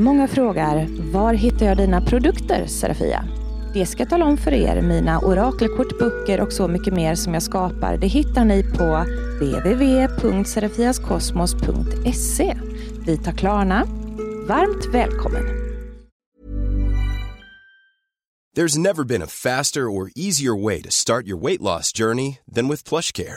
Många frågar, var hittar jag dina produkter, Serafia? Det ska jag tala om för er. Mina orakelkort, böcker och så mycket mer som jag skapar, det hittar ni på www.serafiaskosmos.se. Vi tar Klarna. Varmt välkommen! There's never been a faster or easier way to start your weight loss journey than with PlushCare.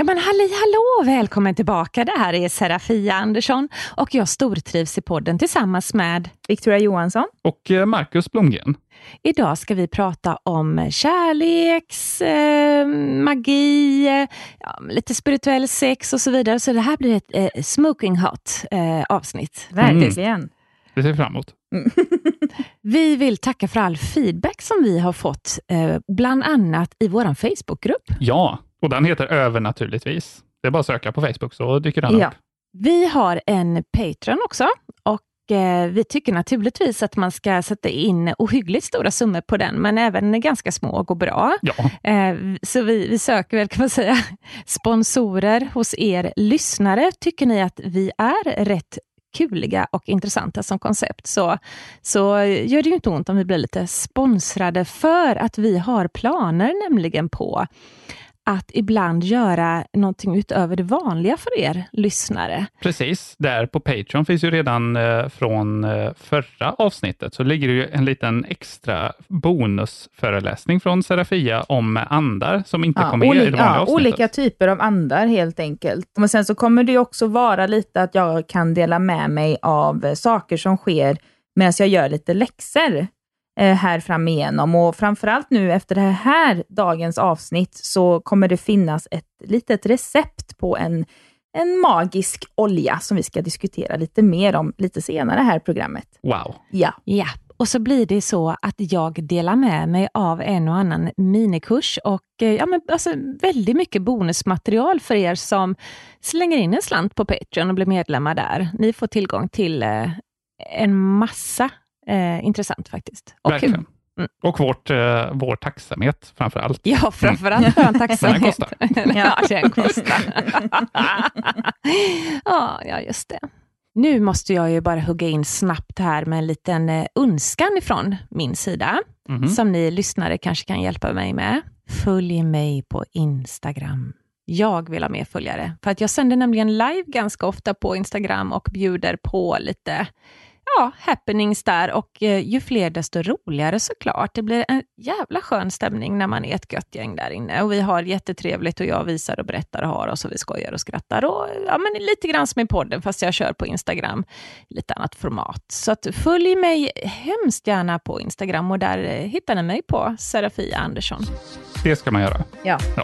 Ja men halli hallå, välkommen tillbaka. Det här är Serafia Andersson och jag stortrivs i podden tillsammans med Victoria Johansson. Och eh, Marcus Blomgren. Idag ska vi prata om kärleks, eh, magi, eh, ja, lite spirituell sex och så vidare. Så det här blir ett eh, smoking hot eh, avsnitt. Verkligen. Det ser vi fram emot. Vi vill tacka för all feedback som vi har fått, eh, bland annat i vår Facebookgrupp. Ja, och den heter Över naturligtvis. Det är bara att söka på Facebook så dyker den Ja. upp. Vi har en Patreon också och eh, vi tycker naturligtvis att man ska sätta in ohyggligt stora summor på den, men även ganska små går bra. Ja, Eh, så vi, vi söker väl, kan man säga, sponsorer hos er lyssnare. Tycker ni att vi är rätt kuliga och intressanta som koncept, så, så gör det ju inte ont om vi blir lite sponsrade, för att vi har planer nämligen på att ibland göra någonting utöver det vanliga för er lyssnare. precis. Där på Patreon finns ju redan eh, från eh, förra avsnittet, så ligger det ju en liten extra bonusföreläsning från Serafia om andar som inte Ja, kom med i det olika, vanliga ja, avsnittet. olika typer av andar helt enkelt. Men sen så kommer det ju också vara lite att jag kan dela med mig av eh, saker som sker medan jag gör lite läxor här fram igenom. Och framförallt nu efter det här dagens avsnitt så kommer det finnas ett litet recept på en, en magisk olja som vi ska diskutera lite mer om lite senare här i programmet. Wow. Ja, Ja, och så blir det så att jag delar med mig av en och annan minikurs och eh, ja, men alltså, väldigt mycket bonusmaterial för er som slänger in en slant på Patreon och blir medlemmar där. Ni får tillgång till eh, en massa eh, intressant faktiskt. Och kul. Verkligen. Och vårt, eh, vår tacksamhet framför allt. Ja, framförallt har jag en tacksamhet. Den kostar. ja, den kostar. ja, ja, just det. Nu måste jag ju bara hugga in snabbt här med en liten eh, önskan ifrån min sida, Mhm. som ni lyssnare kanske kan hjälpa mig med. Följ mig på Instagram. Jag vill ha mer följare, för att jag sänder nämligen live ganska ofta på Instagram och bjuder på lite ja, happenings där och eh, ju fler desto roligare såklart. Det blir en jävla skön stämning när man är ett gött gäng där inne och vi har jättetrevligt och jag visar och berättar och har oss och vi skojar och skrattar och ja, men lite grann som i podden fast jag kör på Instagram i lite annat format. Så att följ mig hemskt gärna på Instagram och där eh, hittar ni mig på Serafia Andersson. Det ska man göra. ja. Ja.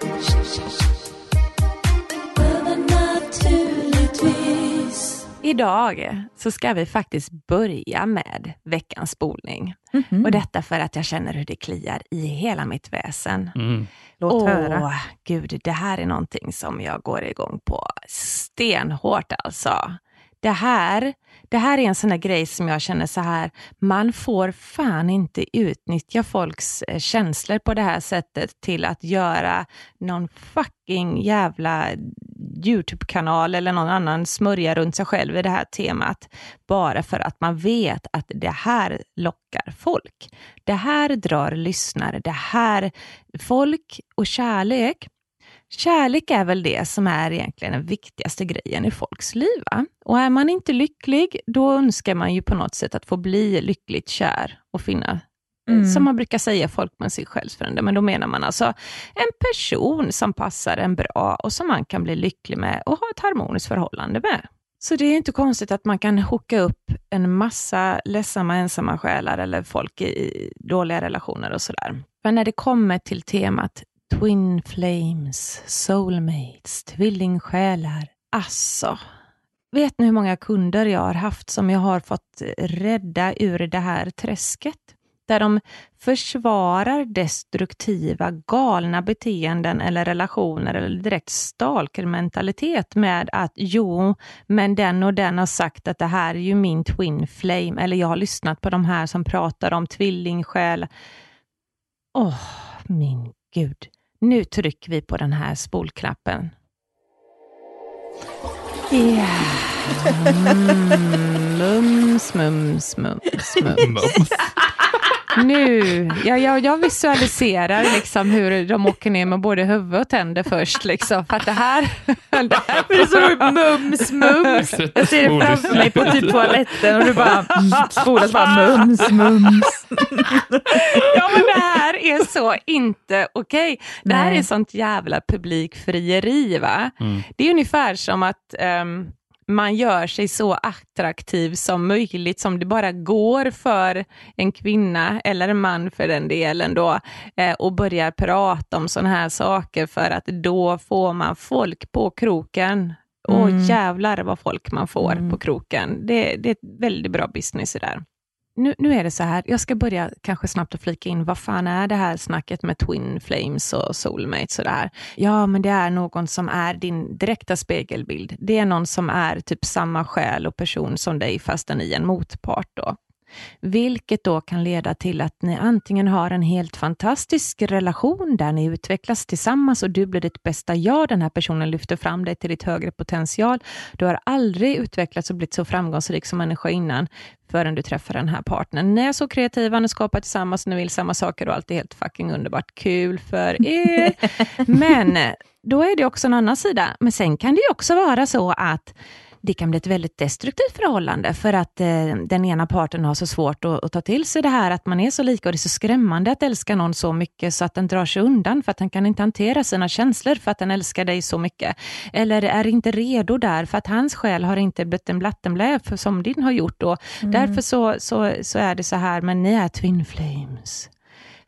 Idag så ska vi faktiskt börja med veckans spolning. Mhm. Och detta för att jag känner hur det kliar i hela mitt väsen. Mm. Låt Åh, höra. gud, det här är någonting som jag går igång på stenhårt alltså. Det här, det här är en sån där grej som jag känner så här, man får fan inte utnyttja folks eh, känslor på det här sättet till att göra någon fucking jävla YouTube-kanal eller någon annan smörja runt sig själv i det här temat, bara för att man vet att det här lockar folk. Det här drar lyssnare, det här, folk och kärlek, Kärlek är väl det som är egentligen den viktigaste grejen i folks liv. Va? Och är man inte lycklig, då önskar man ju på något sätt att få bli lyckligt kär och finna, Mm. som man brukar säga, folk med sig självförande, Men då menar man alltså en person som passar en bra och som man kan bli lycklig med och ha ett harmoniskt förhållande med. Så det är inte konstigt att man kan hooka upp en massa ledsamma ensamma själar eller folk i dåliga relationer och sådär. Men när det kommer till temat Twin flames, soulmates, tvillingsjälar. Alltså, vet ni hur många kunder jag har haft som jag har fått rädda ur det här träsket? Där de försvarar destruktiva, galna beteenden eller relationer eller direkt stalkermentalitet med att jo, men den och den har sagt att det här är ju min twin flame, eller jag har lyssnat på de här som pratar om tvillingsjäl. Åh, oh, min gud. Nu trycker vi på den här spolknappen. Ja. Mm, mums, mums, mums, mums. Nu, ja, jag, jag visualiserar liksom hur de åker ner med både huvud och tänder först. Liksom, för att det här... Det, här det är så mums, mums. Jag ser det framför mig på typ toaletten och du bara spolas bara mums, mums. Ja, men det här är så inte okej. Okay. Det här är sånt jävla publikfrieri. Va? Mm. Det är ungefär som att um, man gör sig så attraktiv som möjligt, som det bara går för en kvinna, eller en man för den delen då, eh, och börjar prata om sådana här saker för att då får man folk på kroken. Mm. Och jävlar vad folk man får mm. på kroken. Det, det är ett väldigt bra business det där nu, nu är det så här, jag ska börja kanske snabbt att flika in, vad fan är det här snacket med twin flames och soulmates och det här? Ja, men det är någon som är din direkta spegelbild. Det är någon som är typ samma själ och person som dig, fastän i en motpart då. Vilket då kan leda till att ni antingen har en helt fantastisk relation där ni utvecklas tillsammans och du blir ditt bästa jag, den här personen lyfter fram dig till ditt högre potential. Du har aldrig utvecklats och blivit så framgångsrik som människa innan förrän du träffar den här partnern. Ni är så kreativa, ni skapar tillsammans, ni vill samma saker och allt är helt fucking underbart kul för er. Men då är det också en annan sida. Men sen kan det också vara så att det kan bli ett väldigt destruktivt förhållande för att eh, den ena parten har så svårt att, att, ta till sig det här att man är så lika och det är så skrämmande att älska någon så mycket så att den drar sig undan för att den kan inte hantera sina känslor för att den älskar dig så mycket. Eller är inte redo där för att hans själ har inte blivit en blattenblä som din har gjort. Och mm. Därför så, så, så är det så här, men ni är twin flames.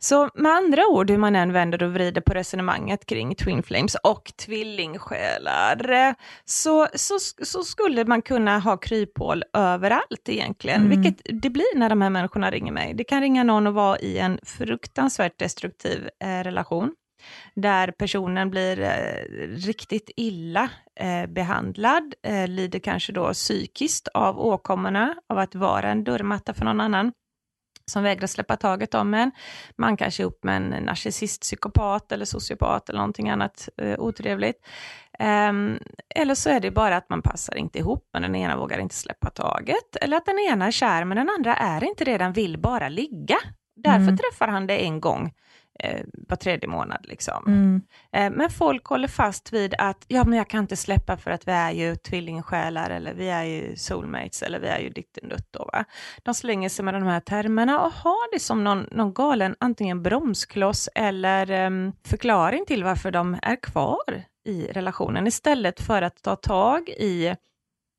Så med andra ord, hur man än vänder och vrider på resonemanget kring Twin Flames och tvillingsjälar, så, så, så skulle man kunna ha kryphål överallt egentligen, mm. vilket det blir när de här människorna ringer mig. Det kan ringa någon och vara i en fruktansvärt destruktiv eh, relation, där personen blir eh, riktigt illa eh, behandlad, eh, lider kanske då psykiskt av åkommorna av att vara en dörrmatta för någon annan som vägrar släppa taget om en. Man kanske är ihop med en narcissist, psykopat eller sociopat eller någonting annat eh, otrevligt. Um, eller så är det bara att man passar inte ihop, men den ena vågar inte släppa taget. Eller att den ena är kär, men den andra är inte det, den vill bara ligga. Därför mm. träffar han det en gång eh, var tredje månad. Liksom. Mm. Eh, men folk håller fast vid att ja, men jag kan inte släppa för att vi är ju tvillingsjälar eller vi är ju soulmates eller vi är ju ditten då, va? De slänger sig med de här termerna och har det som någon, någon galen antingen bromskloss eller eh, förklaring till varför de är kvar i relationen istället för att ta tag i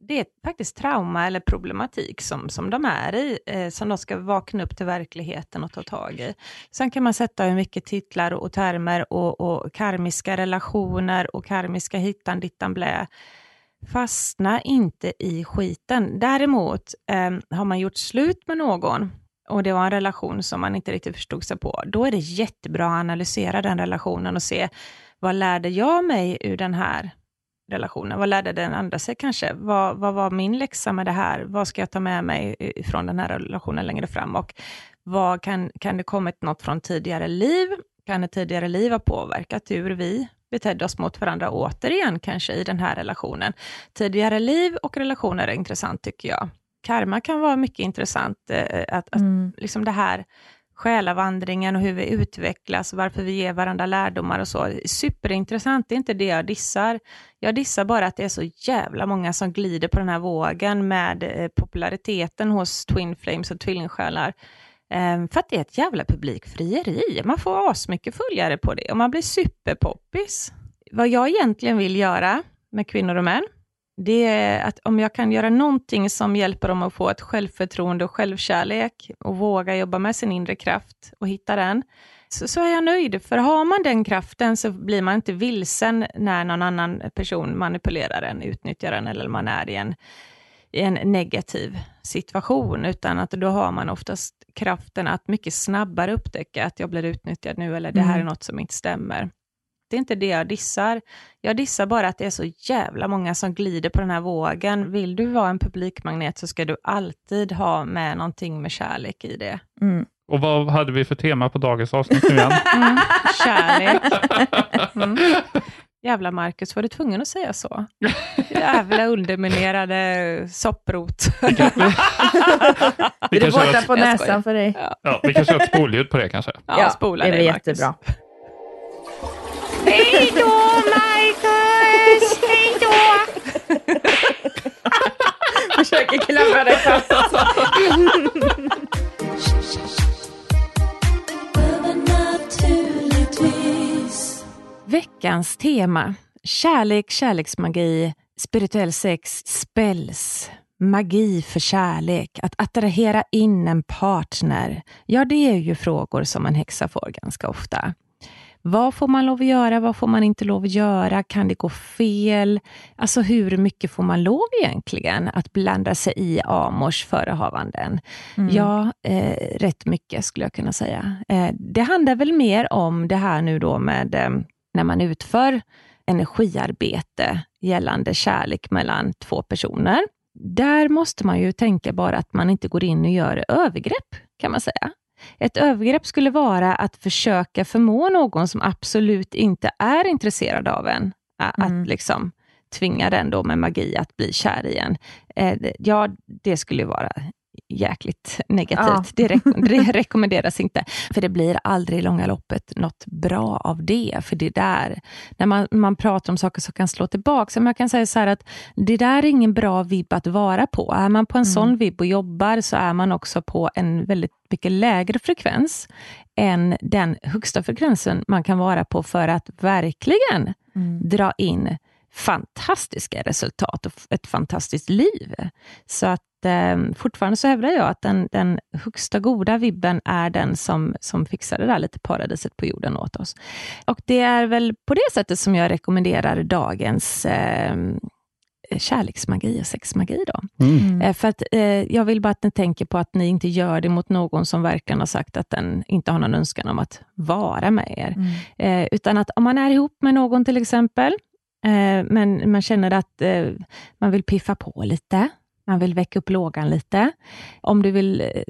det är faktiskt trauma eller problematik som, som de är i, eh, som de ska vakna upp till verkligheten och ta tag i. Sen kan man sätta hur mycket titlar och termer och, och karmiska relationer och karmiska hittan, dittan, blä. Fastna inte i skiten. Däremot eh, har man gjort slut med någon och det var en relation som man inte riktigt förstod sig på, då är det jättebra att analysera den relationen och se vad lärde jag mig ur den här relationen? Vad lärde den andra sig kanske? Vad, vad var min läxa med det här? Vad ska jag ta med mig från den här relationen längre fram? Och vad kan, kan det kommit något från tidigare liv? Kan ett tidigare liv ha påverkat hur vi betedde oss mot varandra återigen, kanske i den här relationen? Tidigare liv och relationer är intressant tycker jag. Karma kan vara mycket intressant, eh, att, att mm. liksom det här själavandringen och hur vi utvecklas, varför vi ger varandra lärdomar och så. Superintressant, det är inte det jag dissar. Jag dissar bara att det är så jävla många som glider på den här vågen med eh, populariteten hos Twin Flames och tvillingsjälar. Ehm, för att det är ett jävla publikfrieri. Man får asmycket följare på det och man blir superpoppis. Vad jag egentligen vill göra med kvinnor och män, det är att om jag kan göra någonting som hjälper dem att få ett självförtroende och självkärlek och våga jobba med sin inre kraft och hitta den, så, så är jag nöjd. För har man den kraften så blir man inte vilsen när någon annan person manipulerar en, utnyttjar en eller man är i en, i en negativ situation, utan att då har man oftast kraften att mycket snabbare upptäcka att jag blir utnyttjad nu, eller det här är Mm. något som inte stämmer. Det är inte det jag dissar. Jag dissar bara att det är så jävla många som glider på den här vågen. Vill du vara en publikmagnet så ska du alltid ha med någonting med kärlek i det. Mm. Och vad hade vi för tema på dagens avsnitt nu igen? Mm, kärlek. Mm. Jävla Marcus, var du tvungen att säga så? Jävla underminerade sopprot. Vi Det är kanske har borta på näsan för dig. ja, vi kanske har ett spolljud på det kanske. Ja, spola det är väl jättebra. Hej då, Marcus! Hej då! Försöker klamra dig fast. Veckans tema. Kärlek, kärleksmagi, spirituell sex, spells, magi för kärlek, att attrahera in en partner. Ja, det är ju frågor som en häxa får ganska ofta. Vad får man lov att göra? Vad får man inte lov att göra? Kan det gå fel? Alltså hur mycket får man lov egentligen att blanda sig i Amors förehavanden? Ja, eh, rätt mycket skulle jag kunna säga. Eh, det handlar väl mer om det här nu då med eh, när man utför energiarbete gällande kärlek mellan två personer. Där måste man ju tänka bara att man inte går in och gör övergrepp, kan man säga. Ett övergrepp skulle vara att försöka förmå någon som absolut inte är intresserad av en, Mm. att liksom tvinga den då med magi att bli kär igen. Eh, ja, det skulle vara jäkligt negativt. Ja. Det, rek- det rekommenderas inte. För det blir aldrig i långa loppet något bra av det. För det där, när man, man pratar om saker som kan slå tillbaka. Men jag kan säga så här att det där är ingen bra vibb att vara på. Är man på en sån vibb och jobbar så är man också på en väldigt mycket lägre frekvens än den högsta frekvensen man kan vara på för att verkligen dra in fantastiska resultat och ett fantastiskt liv. Så att eh, fortfarande så hävdar jag att den, den högsta goda vibben är den som, som fixar det där lite paradiset på jorden åt oss. Och det är väl på det sättet som jag rekommenderar dagens eh, kärleksmagi och sexmagi. Då. Mm. Eh, För att eh, jag vill bara att ni tänker på att ni inte gör det mot någon som verkligen har sagt att den inte har någon önskan om att vara med er. Eh, utan att om man är ihop med någon till exempel, eh, men man känner att eh, man vill piffa på lite, man vill väcka upp lågan lite. Om du vill eh,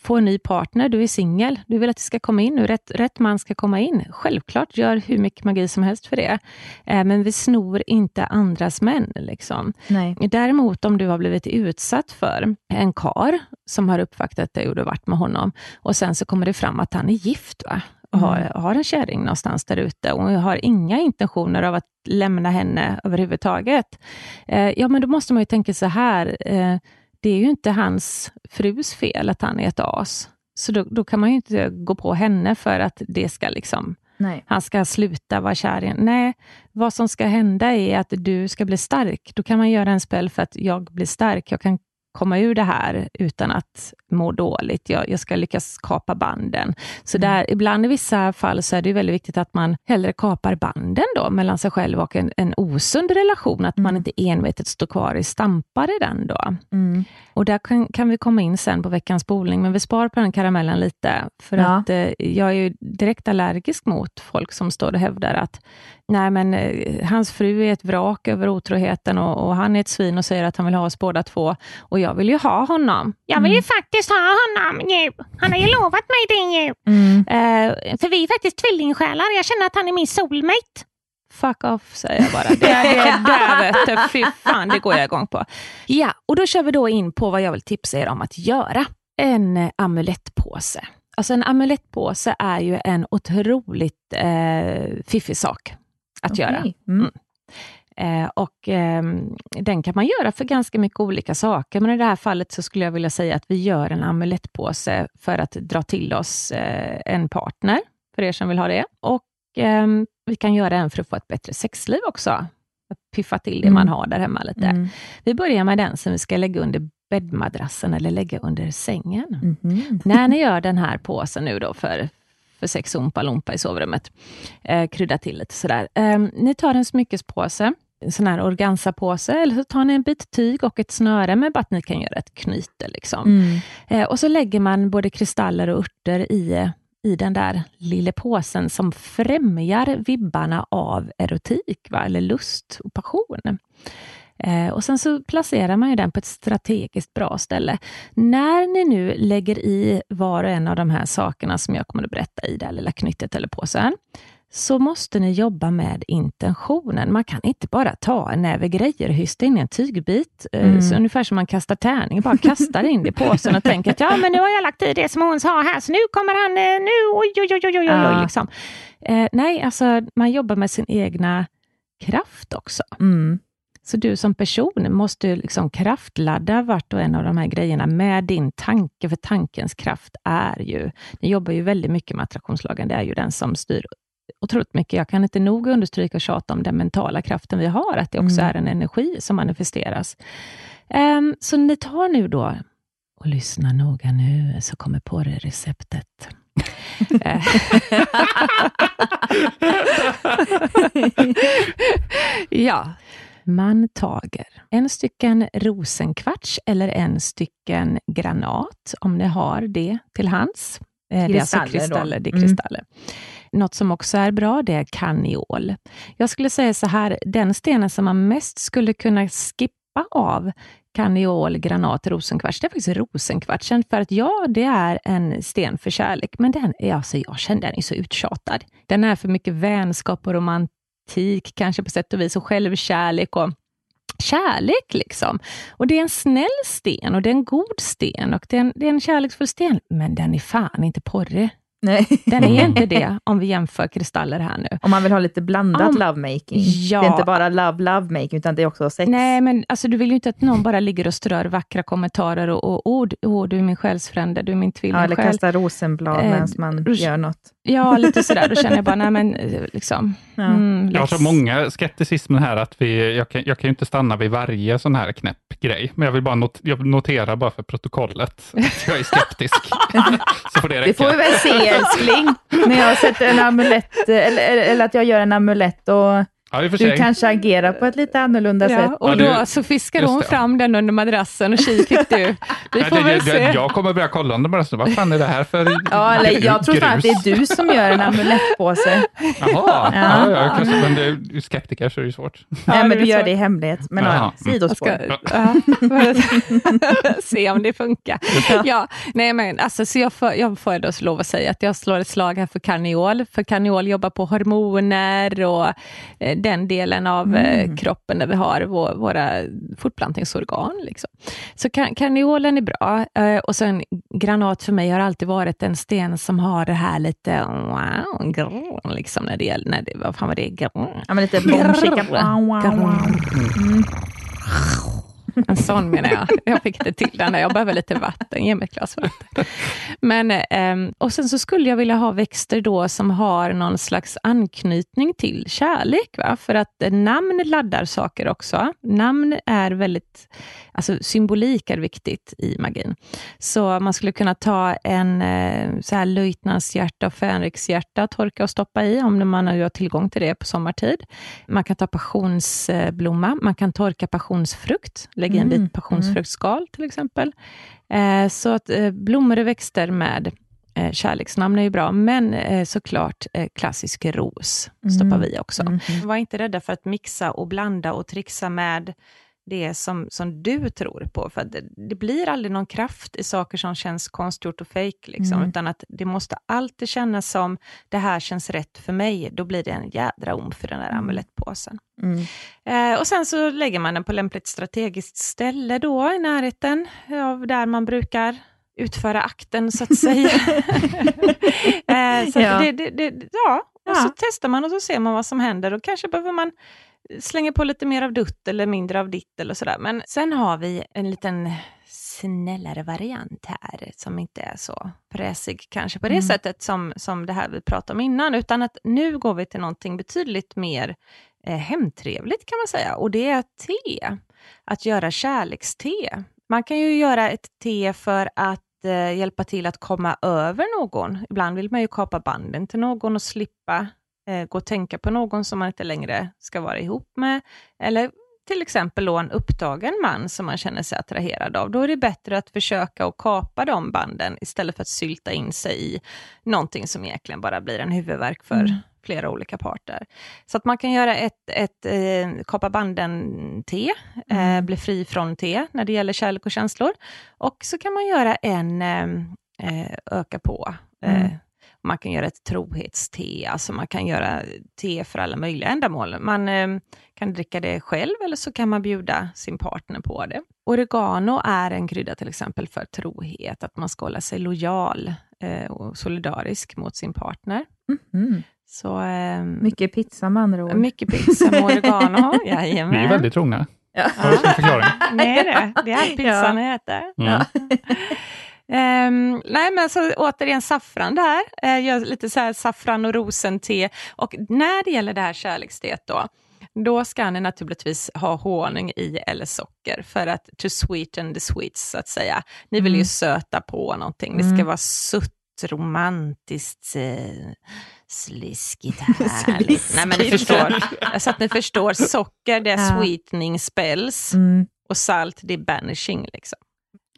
få en ny partner, du är singel, du vill att det ska komma in nu, rätt, rätt man ska komma in. Självklart, gör hur mycket magi som helst för det. Eh, men vi snor inte andras män. Liksom. Nej. Däremot om du har blivit utsatt för en kar som har uppvaktat dig och du har varit med honom och sen så kommer det fram att han är gift va? Har, har en kärring någonstans där ute och har inga intentioner av att lämna henne överhuvudtaget. Eh, ja, men då måste man ju tänka så här, eh, det är ju inte hans frus fel att han är ett as. Så då, då kan man ju inte gå på henne för att det ska liksom Nej. han ska sluta vara kär igen. Nej, vad som ska hända är att du ska bli stark. Då kan man göra en spel för att jag blir stark. Jag kan komma ur det här utan att må dåligt. Jag, jag ska lyckas kapa banden. Så där, ibland i vissa fall så är det väldigt viktigt att man hellre kapar banden då, mellan sig själv och en, en osund relation. Att man inte envetet står kvar i stampar i den. Då. Mm. Och där kan, kan vi komma in sen på veckans spolning, men vi sparar på den karamellen lite. För Ja. att eh, jag är ju direkt allergisk mot folk som står och hävdar att nej men eh, hans fru är ett vrak över otroheten och, och han är ett svin och säger att han vill ha oss båda två. Och jag vill ju ha honom. Jag vill ju faktiskt ha honom nu. Han har ju lovat mig det ju. Mm. Eh, för vi är faktiskt tvillingsjälar. Jag känner att han är min soulmate. Fuck off, säger jag bara. Det, det där vet du, fy fan, det går jag igång på. Ja, och då kör vi då in på vad jag vill tipsa er om att göra. En eh, amulettpåse. Alltså en amulettpåse är ju en otroligt eh, fiffig sak att göra. Okej. Mm. Eh, och ehm, Den kan man göra för ganska mycket olika saker, men i det här fallet så skulle jag vilja säga att vi gör en amulettpåse för att dra till oss eh, en partner, för er som vill ha det. Och ehm, Vi kan göra en för att få ett bättre sexliv också. Piffa till det Mm. man har där hemma lite. Mm. Vi börjar med den som vi ska lägga under bäddmadrassen eller lägga under sängen. Mhm. När ni gör den här påsen nu då för för sex Oompa Loompa i sovrummet. Eh, krydda till lite sådär. Eh, ni tar en smyckespåse, en sån här organsapåse, eller så tar ni en bit tyg och ett snöre med bara att ni kan göra ett knyte. Liksom. Mm. Eh, och så lägger man både kristaller och örter i, i den där lilla påsen som främjar vibbarna av erotik, va? eller lust och passion. Eh, och Sen så placerar man ju den på ett strategiskt bra ställe. När ni nu lägger i var och en av de här sakerna som jag kommer att berätta i det här lilla knyttet eller påsen, så måste ni jobba med intentionen. Man kan inte bara ta en näve grejer och hysta in en tygbit, eh, Mm. så ungefär som man kastar tärning, bara kastar in det i påsen och tänker att ja, men nu har jag lagt i det som hon sa här, så nu kommer han, eh, nu, oj, oj, oj, oj, oj, oj, liksom. eh, Nej, alltså man jobbar med sin egna kraft också. Mm. Så du som person måste liksom kraftladda vart och en av de här grejerna med din tanke, för tankens kraft är ju, ni jobbar ju väldigt mycket med attraktionslagen, det är ju den som styr otroligt mycket. Jag kan inte nog understryka och tjata om den mentala kraften vi har, att det också Mm. är en energi som manifesteras. Ehm, så ni tar nu då, och lyssna noga nu, så kommer på det receptet. Ja, man tager en stycken rosenkvarts eller en stycken granat, om ni har det till hands. Eh, Det är alltså Kristaller då. kristaller. Det är Mm. kristaller. Något som också är bra, det är karneol. Jag skulle säga så här, den stenen som man mest skulle kunna skippa av karneol, granat, rosenkvarts, det är faktiskt rosenkvartsen. För att ja, det är en sten för kärlek, men den är, alltså, jag känner den är så uttjatad. Den är för mycket vänskap och romantik, kanske på sätt och vis, och självkärlek och kärlek. liksom. Och Det är en snäll sten och det är en god sten och det är en, det är en kärleksfull sten, men den är fan inte porrig. Nej. Den är inte det om vi jämför kristaller här nu. Om man vill ha lite blandat Om- lovemaking. Ja. Det är inte bara love, lovemaking, utan det är också sex. Nej, men alltså, du vill ju inte att någon bara ligger och strör vackra kommentarer och, och ord. Åh, du är min själsfrände, du är min ja, eller tvillingsjäl. kasta rosenblad Eh, medan man gör något. Ja, lite sådär. Då känner jag bara, nej men eh, liksom. Ja. Mm, Jag har så många skepticismen här att vi, jag, kan, jag kan ju inte stanna vid varje sån här knäpp grej, men jag vill bara not, jag noterar bara för protokollet att jag är skeptisk. så får det räcka. Det får vi väl se älskling, när jag sätter en amulett, eh, eller, eller, att jag gör en amulett och ja, i och för du kanske agerar på ett lite annorlunda sätt. Ja, och Ja, då du- så fiskar just hon det. fram den under madrassen och tji fick du. Vi får det, väl det, se. jag kommer börja kolla under bara, så vad fan är det här för Ja, eller jag tror snarare att det är du som gör en amulettpåse. Jaha, ja. Ja. Ja, kanske, men det, är skeptiker så är det svårt. Nej, det men du gör det i hemlighet. Men ja, sidospår. ja, se om det funkar. Ja, nej men alltså, så jag får, jag får då lov att säga att jag slår ett slag här för karneol. För karneol jobbar på hormoner och eh, den delen av eh, kroppen där vi har vår, våra fortplantningsorgan. Liksom. Så kan, karneolen är bra. Eh, och sen granat för mig har alltid varit en sten som har det här lite wow, grrr, liksom när det gäller, när det, vad fan var det? Grrr. Ja, men lite bombkika. En sån menar jag. Jag fick det till den. Jag behöver lite vatten. Ge mig ett glas vatten. Men, ehm, och sen så skulle jag vilja ha växter då som har någon slags anknytning till kärlek. Va? För att eh, namn laddar saker också. Namn är väldigt, alltså symbolik är viktigt i magin. Så man skulle kunna ta en eh, så här löjtnantshjärta och fänrikshjärta, torka och stoppa i, om man har tillgång till det på sommartid. Man kan ta passionsblomma, man kan torka passionsfrukt, lägga i en Mm, bit passionsfruktskal till exempel. Eh, så att eh, blommor och växter med eh, kärleksnamn är ju bra, men eh, såklart eh, klassisk ros stoppar vi också. Mhm. Var inte rädda för att mixa och blanda och trixa med det som, som du tror på. För det, det blir aldrig någon kraft i saker som känns konstgjort och fejk, liksom, Mm. utan att det måste alltid kännas som det här känns rätt för mig. Då blir det en jädra om för den där amulettpåsen. Mm. Eh, och sen så lägger man den på lämpligt strategiskt ställe då i närheten av där man brukar utföra akten så att säga. eh, så Ja. att det, det, det, ja, och så Ja. testar man och så ser man vad som händer och kanske behöver man slänga på lite mer av dutt eller mindre av ditt eller sådär. Men sen har vi en liten snällare variant här som inte är så fräsig kanske på det Mm. sättet som, som det här vi pratade om innan, utan att nu går vi till någonting betydligt mer eh, hemtrevligt kan man säga och det är te. Att göra kärlekste. Man kan ju göra ett te för att eh, hjälpa till att komma över någon. Ibland vill man ju kapa banden till någon och slippa eh, gå och tänka på någon som man inte längre ska vara ihop med. Eller till exempel då en upptagen man som man känner sig attraherad av. Då är det bättre att försöka att kapa de banden istället för att sylta in sig i någonting som egentligen bara blir en huvudvärk för mm. flera olika parter. Så att man kan göra ett, ett eh, kapa banden-te, eh, mm. eh, bli fri från te när det gäller kärlek och känslor. Och så kan man göra en eh, eh öka på mm man kan göra ett trohetste, alltså man kan göra te för alla möjliga ändamål. Man eh, kan dricka det själv eller så kan man bjuda sin partner på det. Oregano är en krydda till exempel för trohet, att man ska hålla sig lojal eh, och solidarisk mot sin partner. Mm. Så, eh, mycket pizza med andra ord. Mycket pizza med oregano, jajamän. Ni är väldigt trogna. Ja. Har du förklaring? Nej, det, det är allt pizzan ja. heter. Mm. Ja. Um, nej men så återigen saffran där, uh, gör lite så här saffran och rosente. Och när det gäller det här kärleksteet då, då ska ni naturligtvis ha honung i eller socker för att to sweeten the sweets så att säga. Ni vill mm. ju söta på någonting, det ska mm. vara sutt, romantiskt, eh, sliskigt härligt. Nej men ni förstår, så att ni förstår, socker det är ja. sweetening spells mm. och salt det är banishing liksom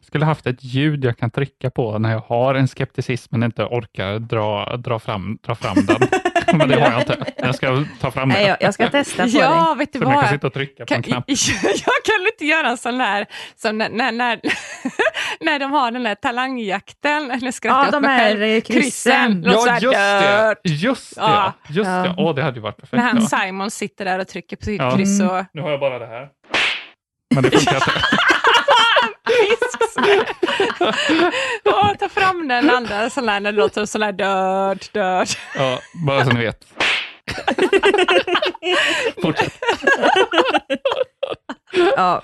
skulle haft ett ljud jag kan trycka på när jag har en skepticism men inte orkar dra, dra, fram, dra fram den. men det har jag inte. Jag ska ta fram det. Jag, jag ska testa på ja, dig. Vet du Så vad? jag kan sitta och trycka på en knapp. Jag kan inte göra en sån där, som när, när, när, när de har den där talangjakten. Eller ja, de här kryssen. Ja, just det. Just det. Ja. Just det. Åh, det hade ju varit perfekt. När han Simon sitter där och trycker på sitt ja. kryss. Och... Nu har jag bara det här. Men det funkar inte. Åh, ta fram den andra sån där när det låter sån där död, död. Ja, bara så ni vet. Fortsätt. ja.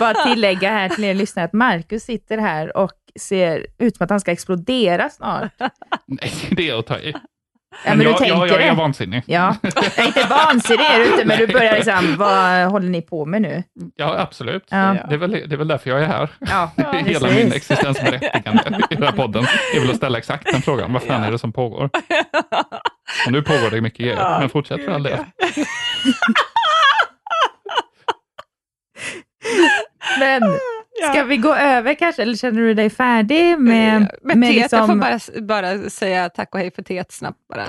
Bara tillägga här till er lyssnare att Marcus sitter här och ser ut som att han ska explodera snart. Nej, det är att ta i. Ja, men jag, du tänker jag, jag, är vansinnig. Ja, jag är inte vansinnig är du inte, men du börjar liksom, vad håller ni på med nu? Ja, absolut. Ja. Det, är väl, det är väl därför jag är här. Ja, Hela precis. min existensberättigande i den här podden är väl att ställa exakt den frågan. Vad fan ja. är det som pågår? Och nu pågår det mycket, ja, men fortsätt för all del. men Ska vi gå över kanske, eller känner du dig färdig med... Med, med teet, liksom... jag får bara, bara säga tack och hej för teet snabbt bara.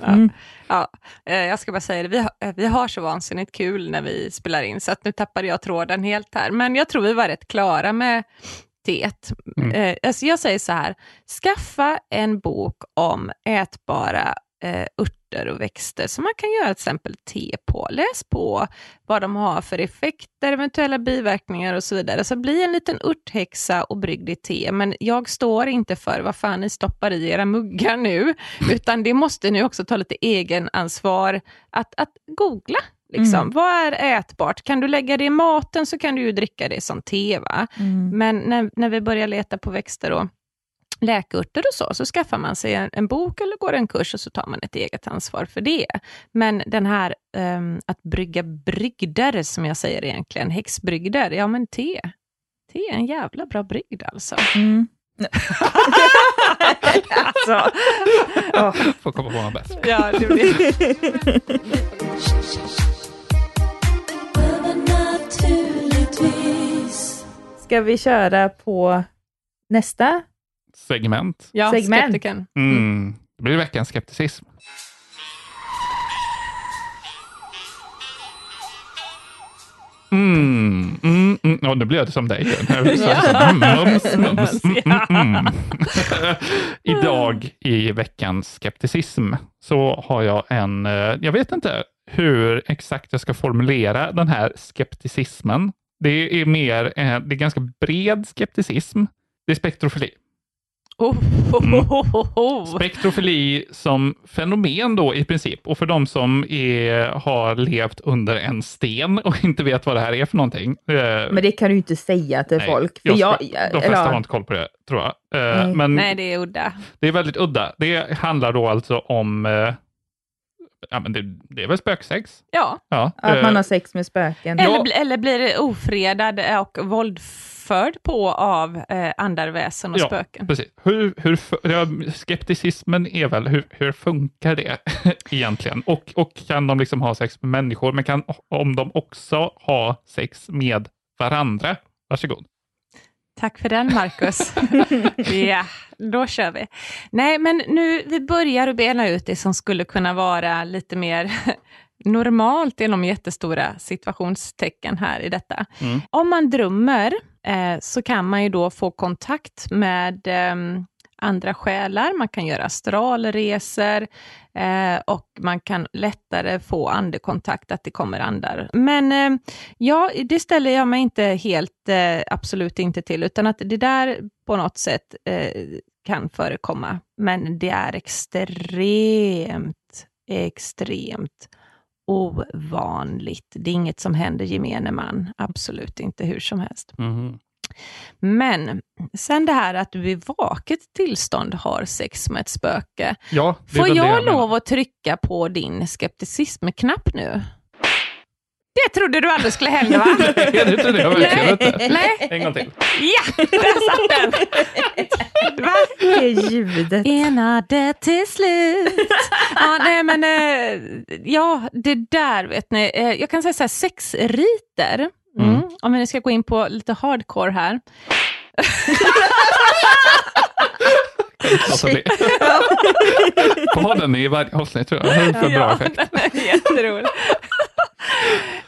Ja. Mm. Ja, eh, jag ska bara säga det, vi har, eh, vi har så vansinnigt kul när vi spelar in, så att nu tappade jag tråden helt här. Men jag tror vi var rätt klara med teet. Mm. Eh, alltså jag säger så här, skaffa en bok om ätbara eh, örter och växter som man kan göra till exempel te på. Läs på vad de har för effekter, eventuella biverkningar och så vidare. Så bli en liten örthäxa och brygg ditt te. Men jag står inte för vad fan ni stoppar i era muggar nu, utan det måste ni också ta lite egen ansvar att, att googla. Liksom. Mm. Vad är ätbart? Kan du lägga det i maten så kan du ju dricka det som te. Mm. Men när, när vi börjar leta på växter och läkörter och så, så skaffar man sig en, en, bok eller går en kurs och så tar man ett eget ansvar för det. Men den här um, att brygga brygder, som jag säger egentligen, häxbrygder, ja men te. Te är en jävla bra brygd alltså. Mm. alltså. Oh. Får komma på något bäst. Ja, det blir Ska vi köra på nästa segment. Ja, segment. skeptiken. Mm. mm. Det blir veckans skepticism. Mm, mm, mm. Oh, nu blev det som dig. Idag i veckans skepticism så har jag en, eh, jag vet inte hur exakt jag ska formulera den här skepticismen. Det är mer, eh, det är ganska bred skepticism. Det är spektrofili. Oh, oh, oh, Spektrofili som fenomen då i princip. Och för de som är, har levt under en sten och inte vet vad det här är för någonting. Eh, men det kan du inte säga till nej, folk. För jag, jag, de flesta eller... har inte koll på det, tror jag. Eh, nej. Men nej, det är udda. Det är väldigt udda. Det handlar då alltså om eh, Ja, men det, det, är väl spöksex? Ja. ja. Att man har sex med spöken. Eller, ja. eller blir ofredad och våldförd uppförd på av eh, andarväsen och Ja, spöken. Precis. Hur, hur, ja, skepticismen är väl, hur, hur funkar det egentligen? Och, och kan de liksom ha sex med människor, men kan om de också ha sex med varandra? Varsågod. Tack för den, Marcus. ja, då kör vi. Nej, men nu vi börjar att bena ut det som skulle kunna vara lite mer normalt inom jättestora situationstecken här i detta. Mm. Om man drömmer eh, så kan man ju då få kontakt med eh, andra själar, man kan göra astralresor eh, och man kan lättare få andekontakt, att det kommer andar. Men eh, ja, det ställer jag mig inte helt, eh, absolut inte till, utan att det där på något sätt eh, kan förekomma. Men det är extremt, extremt ovanligt. Det är inget som händer gemene man, absolut inte hur som helst. Mhm. Men sen det här att du i vaket tillstånd har sex med ett spöke. Ja, Får jag menar. lov att trycka på din skepticism-knapp nu? Det trodde du aldrig skulle hända va? Nej, det trodde jag verkligen inte. Nej, En gång till. ja, där satt den! Va? Det ljudet. Enade till slut. Ja, nej men, eh, ja, det där vet ni. Eh, jag kan säga så här, sexriter. Mm. Mm. Om vi nu ska gå in på lite hardcore här. Bli. Ha den i varje avsnitt tror jag. Det är för bra effekt. Jätteroligt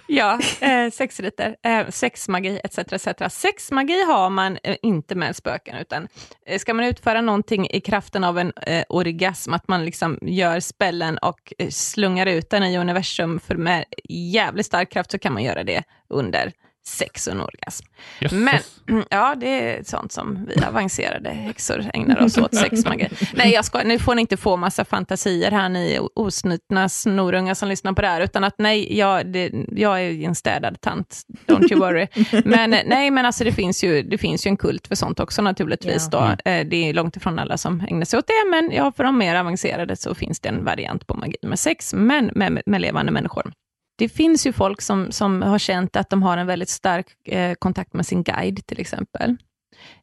ja, eh, sexriter, eh, sexmagi etc. etc. Sexmagi har man eh, inte med spöken, utan eh, ska man utföra någonting i kraften av en eh, orgasm, att man liksom gör spällen och eh, slungar ut den i universum för med jävligt stark kraft, så kan man göra det under sex och en orgasm. Jösses. Men, ja, det är sånt som vi avancerade häxor ägnar oss åt, sexmagi. Nej, jag ska, nu får ni inte få massa fantasier här, ni osnutna snorungar som lyssnar på det här, utan att nej, jag, det, jag är en städad tant, don't you worry. Men eh, nej, men alltså det finns ju, det finns ju en kult för sånt också naturligtvis. Då. Eh, Det är långt ifrån alla som ägnar sig åt det, men ja, för de mer avancerade så finns det en variant på magi med sex, men med, med levande människor. Det finns ju folk som, som har känt att de har en väldigt stark eh, kontakt med sin guide till exempel.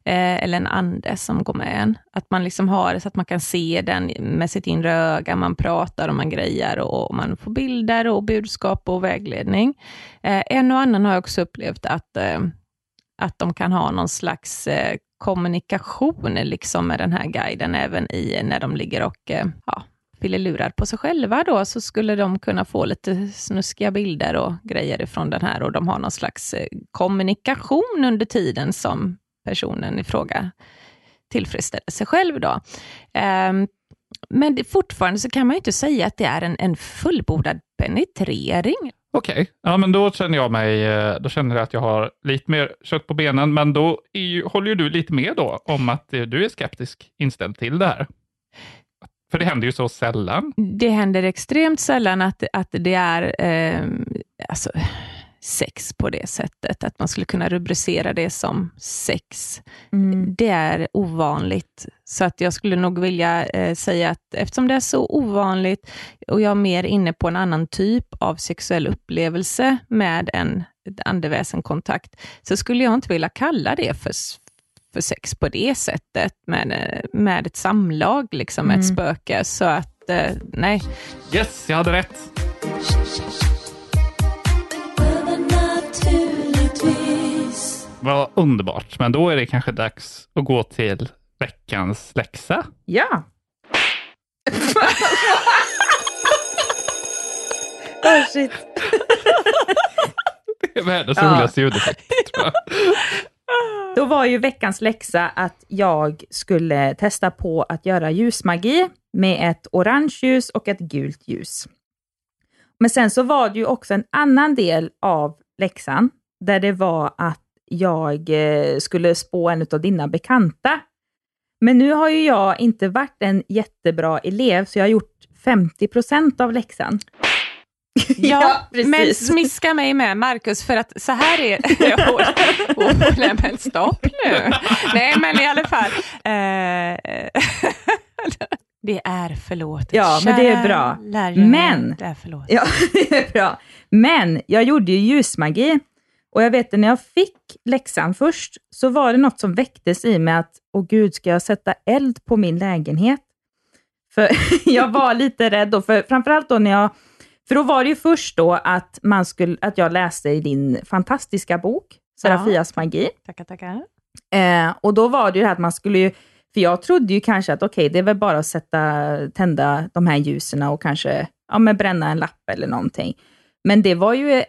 Eh, eller en ande som går med en. Att man liksom har det så att man kan se den med sitt inre öga, man pratar och man grejar och, och man får bilder och budskap och vägledning. Eh, en och annan har också upplevt att, eh, att de kan ha någon slags eh, kommunikation liksom med den här guiden, även i när de ligger och eh, ja, lurar på sig själva då, så skulle de kunna få lite snuskiga bilder och grejer ifrån den här och de har någon slags eh, kommunikation under tiden som personen i fråga tillfredsställer sig själv då. Ehm, men det, fortfarande så kan man ju inte säga att det är en, en fullbordad penetrering. Okej, ja men då känner jag mig, eh, då känner jag att jag har lite mer kött på benen, men då är ju, håller ju du lite med då om att eh, du är skeptisk inställd till det här. För det händer ju så sällan. Det händer extremt sällan att, att det är eh, alltså, sex på det sättet, att man skulle kunna rubricera det som sex. Mm. Det är ovanligt, så att jag skulle nog vilja eh, säga att eftersom det är så ovanligt och jag är mer inne på en annan typ av sexuell upplevelse med en andeväsenkontakt, så skulle jag inte vilja kalla det för, för sex på det sättet, med, med ett samlag, liksom, med ett Mm. spöke. Så att, eh, nej. Yes, jag hade rätt. Vad underbart, men då är det kanske dags att gå till veckans läxa. Ja. oh shit. Det är världens Ja. roligaste ljudeffekt. tror jag. Då var ju veckans läxa att jag skulle testa på att göra ljusmagi med ett orange ljus och ett gult ljus. Men sen så var det ju också en annan del av läxan där det var att jag eh, skulle spå en av dina bekanta. Men nu har ju jag inte varit en jättebra elev, så jag har gjort 50 procent av läxan. Ja, precis. men smiska mig med Marcus, för att så här är... oh, oh, nej, men stopp nu. Nej, men i alla fall. Eh, det är förlåtet. Ja, men det är bra. Men- Det är förlåtet. Ja, det är bra. Men jag gjorde ju ljusmagi Och jag vet att när jag fick läxan först, så var det något som väcktes i mig att, åh gud, ska jag sätta eld på min lägenhet? För jag var lite rädd då, för framförallt då när jag, för då var det ju först då att, man skulle, att jag läste i din fantastiska bok, Serafias ja. magi. Tackar, tackar. Eh, och då var det ju här att man skulle ju, för jag trodde ju kanske att okej, okay, det är väl bara att sätta, tända de här ljusen och kanske ja, men bränna en lapp eller någonting. Men det var ju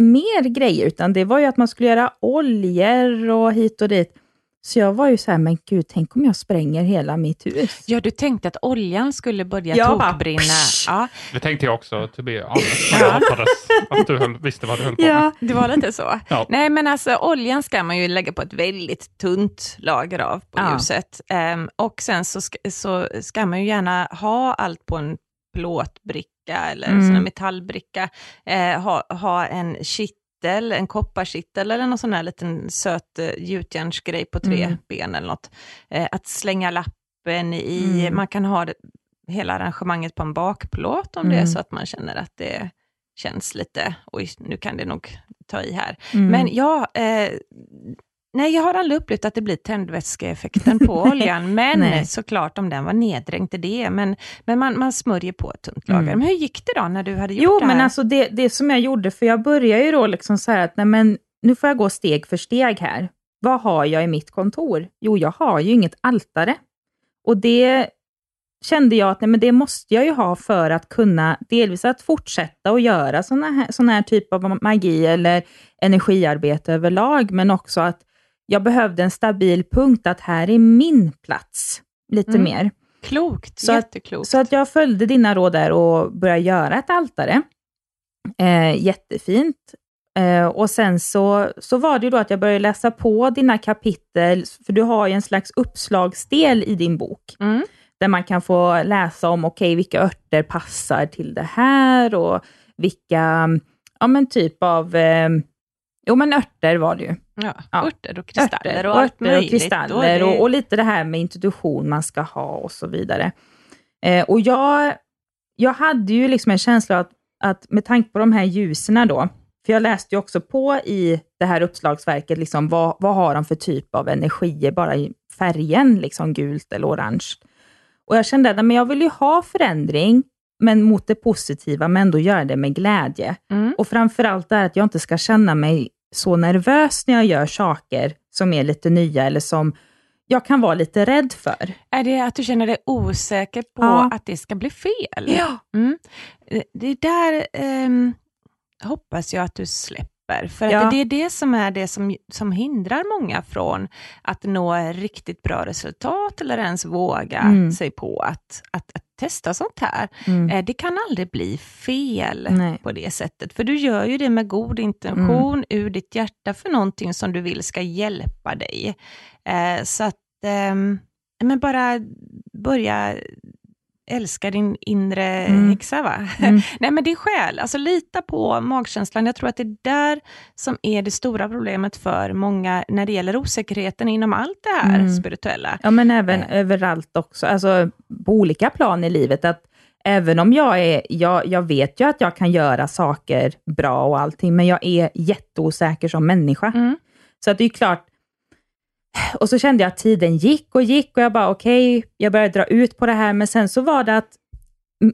mer grejer, utan det var ju att man skulle göra oljor och hit och dit. Så jag var ju så här, men gud, tänk om jag spränger hela mitt hus. Ja, du tänkte att oljan skulle börja ja, tokbrinna. Ja. Det tänkte jag också, to be honest. Jag hoppades att du höll, visste vad du höll på ja, med. Det var lite så. Ja. Nej, men alltså oljan ska man ju lägga på ett väldigt tunt lager av på ja. ljuset. Um, och sen så ska, så ska man ju gärna ha allt på en plåtbricka eller mm. en metallbricka. Uh, ha, ha en kitt kittel, en kopparkittel eller någon sån här liten söt uh, gjutjärnsgrej på tre mm. ben eller något. Uh, att slänga lappen i, mm. man kan ha det, hela arrangemanget på en bakplåt om mm. det är mm. så att man känner att det känns lite, oj, nu kan det nog ta i här. Mm. Men ja, eh, Nej, jag har aldrig upplevt att det blir tändvätskeeffekten på oljan, men såklart om den var neddränkt i det. Men, men man, man smörjer på ett tunt lager. Mm. Men hur gick det då när du hade gjort jo, det här? Jo, men alltså det, det som jag gjorde, för jag började ju då liksom så här att, nej men nu får jag gå steg för steg här. Vad har jag i mitt kontor? Jo, jag har ju inget altare. Och det kände jag att nej, men det måste jag ju ha för att kunna delvis att fortsätta och göra sådana här, sån här typ av magi eller energiarbete överlag, men också att jag behövde en stabil punkt, att här är min plats, lite mm. mer. Klokt, så jätteklokt. Att, så att jag följde dina råd där och började göra ett altare. Eh, jättefint. Eh, och sen så, så var det ju då att jag började läsa på dina kapitel, för du har ju en slags uppslagsdel i din bok. Mm. Där man kan få läsa om, okej, okay, vilka örter passar till det här och vilka, ja men typ av eh, Jo, men örter var det ju. Ja, ja. örter och kristaller örter, och allt möjligt. och kristaller och, och, lite det här med introduktion man ska ha och så vidare. Eh, och jag, jag hade ju liksom en känsla att, att med tanke på de här ljusen då, för jag läste ju också på i det här uppslagsverket, liksom, vad, vad har de för typ av energier bara i färgen, liksom gult eller orange. Och jag kände att jag vill ju ha förändring, men mot det positiva, men ändå göra det med glädje. Mm. Och framförallt det att jag inte ska känna mig så nervös när jag gör saker som är lite nya eller som jag kan vara lite rädd för. Är det att du känner dig osäker på ja. att det ska bli fel? Ja. Mm. Det där um, hoppas jag att du släpper grupper. För ja. att det är det som är det som, som hindrar många från att nå riktigt bra resultat eller ens våga mm. sig på att, att, att, testa sånt här. Mm. Eh, det kan aldrig bli fel Nej. på det sättet, för du gör ju det med god intention mm. ur ditt hjärta för någonting som du vill ska hjälpa dig. Eh, så att, eh, men bara börja älskar din inre mm. häxa, va? Mm. Nej, men din själ. Alltså lita på magkänslan. Jag tror att det är där som är det stora problemet för många när det gäller osäkerheten inom allt det här mm. spirituella. Ja, men även eh. överallt också. Alltså på olika plan i livet. att Även om jag är, jag, jag vet ju att jag kan göra saker bra och allting, men jag är jätteosäker som människa. Mm. Så att det är klart, och så kände jag att tiden gick och gick och jag bara okej, okay, jag började dra ut på det här, men sen så var det att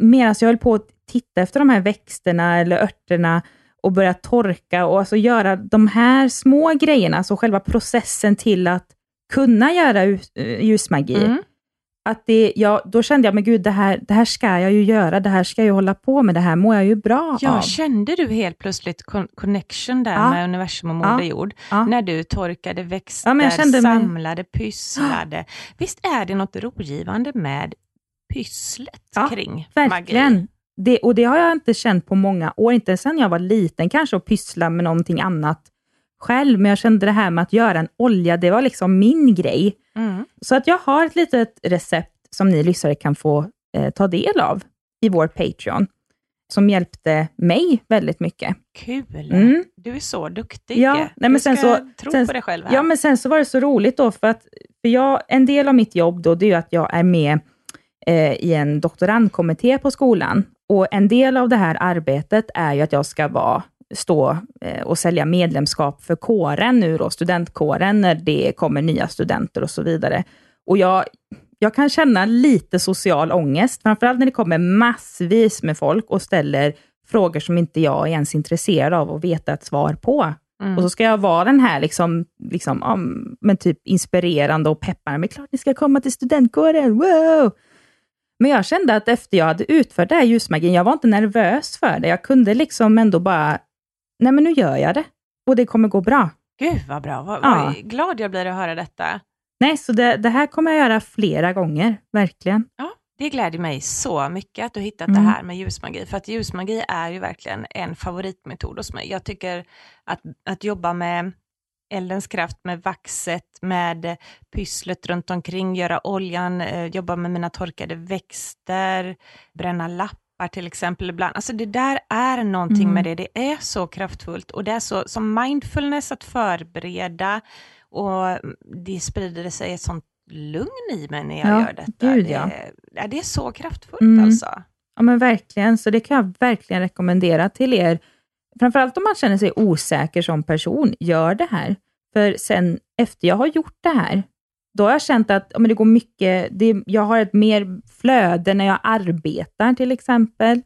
medan jag höll på att titta efter de här växterna eller örterna och börja torka och alltså göra de här små grejerna, alltså själva processen till att kunna göra eh, ljusmagi, mm att det, ja, då kände jag, men gud, det här, det här ska jag ju göra, det här ska jag hålla på med, det här mår jag ju bra ja, av. Kände du helt plötsligt connection där ja. med universum och Moder Jord, ja. när du torkade växter, ja, samlade, mig... pysslade? Visst är det något rogivande med pysslet kring verkligen. magi? Det, och det har jag inte känt på många år, inte sedan jag var liten kanske, och pyssla med någonting annat själv, men jag kände det här med att göra en olja, det var liksom min grej. Mm. Så att jag har ett litet recept som ni lyssnare kan få eh, ta del av i vår Patreon, som hjälpte mig väldigt mycket. Kul! Mm. Du är så duktig. Ja, nej, men du sen så, tro sen, på dig själv här. Ja, men sen så var det så roligt då, för att för jag, en del av mitt jobb då, det är ju att jag är med eh, i en doktorandkommitté på skolan. Och en del av det här arbetet är ju att jag ska vara stå eh, och sälja medlemskap för kåren nu då, studentkåren, när det kommer nya studenter och så vidare. Och jag, jag kan känna lite social ångest, framförallt när det kommer massvis med folk och ställer frågor som inte jag är ens intresserad av att veta ett svar på. Mm. Och så ska jag vara den här liksom, liksom, um, men typ inspirerande och peppande. Men klart ni ska komma till studentkåren, wow! Men jag kände att efter jag hade utfört det här ljusmagin, jag var inte nervös för det. Jag kunde liksom ändå bara, nej men nu gör jag det. Och det kommer gå bra. Gud vad bra, vad, ja. vad glad jag blir att höra detta. Nej, så det, det, här kommer jag göra flera gånger, verkligen. Ja, det gläder mig så mycket att du hittat mm. det här med ljusmagi, för att ljusmagi är ju verkligen en favoritmetod hos mig. Jag tycker att, att jobba med eldens kraft, med vaxet, med pysslet runt omkring, göra oljan, eh, jobba med mina torkade växter, bränna lappar till exempel ibland. Alltså det där är någonting mm. med det, det är så kraftfullt och det är så som mindfulness att förbereda och det sprider sig ett sånt lugn i mig när jag ja, gör detta. Gud, ja. det, det är så kraftfullt mm. alltså. Ja men verkligen, så det kan jag verkligen rekommendera till er. Framförallt om man känner sig osäker som person, gör det här. För sen efter jag har gjort det här, då har jag känt att men det går mycket, det, jag har ett mer flöde när jag arbetar till exempel.